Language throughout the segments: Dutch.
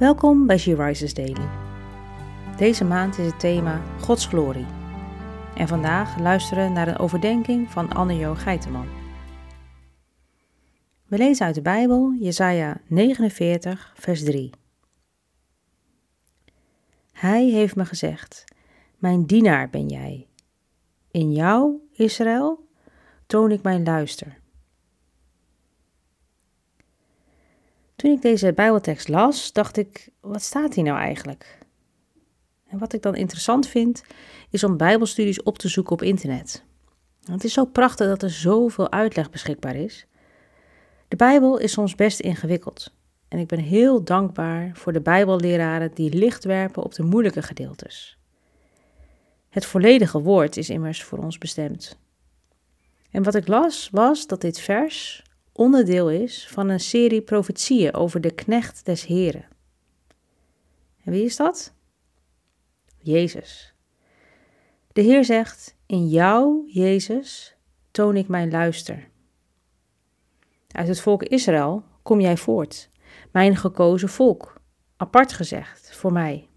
Welkom bij She Rises Daily. Deze maand is het thema Gods glorie. En vandaag luisteren we naar een overdenking van Anne-Jo Geiteman. We lezen uit de Bijbel Jesaja 49, vers 3. Hij heeft me gezegd, mijn dienaar ben jij. In jou, Israël, toon ik mijn luister. Toen ik deze Bijbeltekst las, dacht ik: wat staat hier nou eigenlijk? En wat ik dan interessant vind, is om Bijbelstudies op te zoeken op internet. Het is zo prachtig dat er zoveel uitleg beschikbaar is. De Bijbel is soms best ingewikkeld. En ik ben heel dankbaar voor de Bijbelleraren die licht werpen op de moeilijke gedeeltes. Het volledige woord is immers voor ons bestemd. En wat ik las was dat dit vers onderdeel is van een serie profetieën over de knecht des Heren. En wie is dat? Jezus. De Heer zegt: In jou, Jezus, toon ik mijn luister. Uit het volk Israël kom jij voort, mijn gekozen volk, apart gezegd voor mij.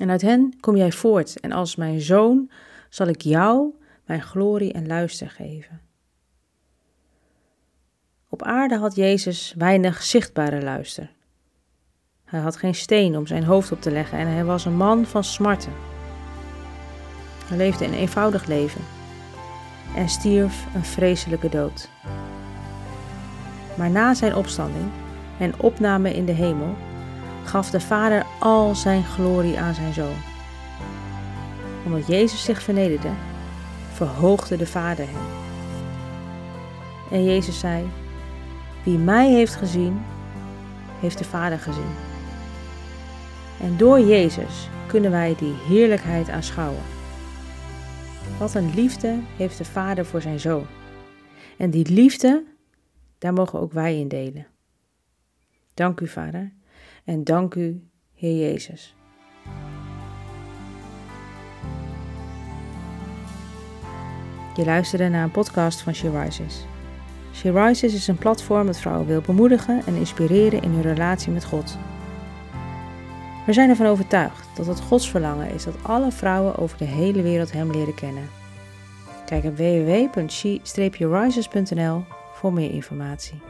En uit hen kom jij voort, en als mijn zoon zal ik jou mijn glorie en luister geven. Op aarde had Jezus weinig zichtbare luister. Hij had geen steen om zijn hoofd op te leggen en hij was een man van smarten. Hij leefde een eenvoudig leven en stierf een vreselijke dood. Maar na zijn opstanding en opname in de hemel gaf de Vader al zijn glorie aan zijn zoon. Omdat Jezus zich vernederde, verhoogde de Vader hem. En Jezus zei: wie mij heeft gezien, heeft de Vader gezien. En door Jezus kunnen wij die heerlijkheid aanschouwen. Wat een liefde heeft de Vader voor zijn zoon. En die liefde, daar mogen ook wij in delen. Dank u, Vader, en dank u, Heer Jezus. Je luisterde naar een podcast van She. She Rises is een platform dat vrouwen wil bemoedigen en inspireren in hun relatie met God. We zijn ervan overtuigd dat het Gods verlangen is dat alle vrouwen over de hele wereld Hem leren kennen. Kijk op www.she-rises.nl voor meer informatie.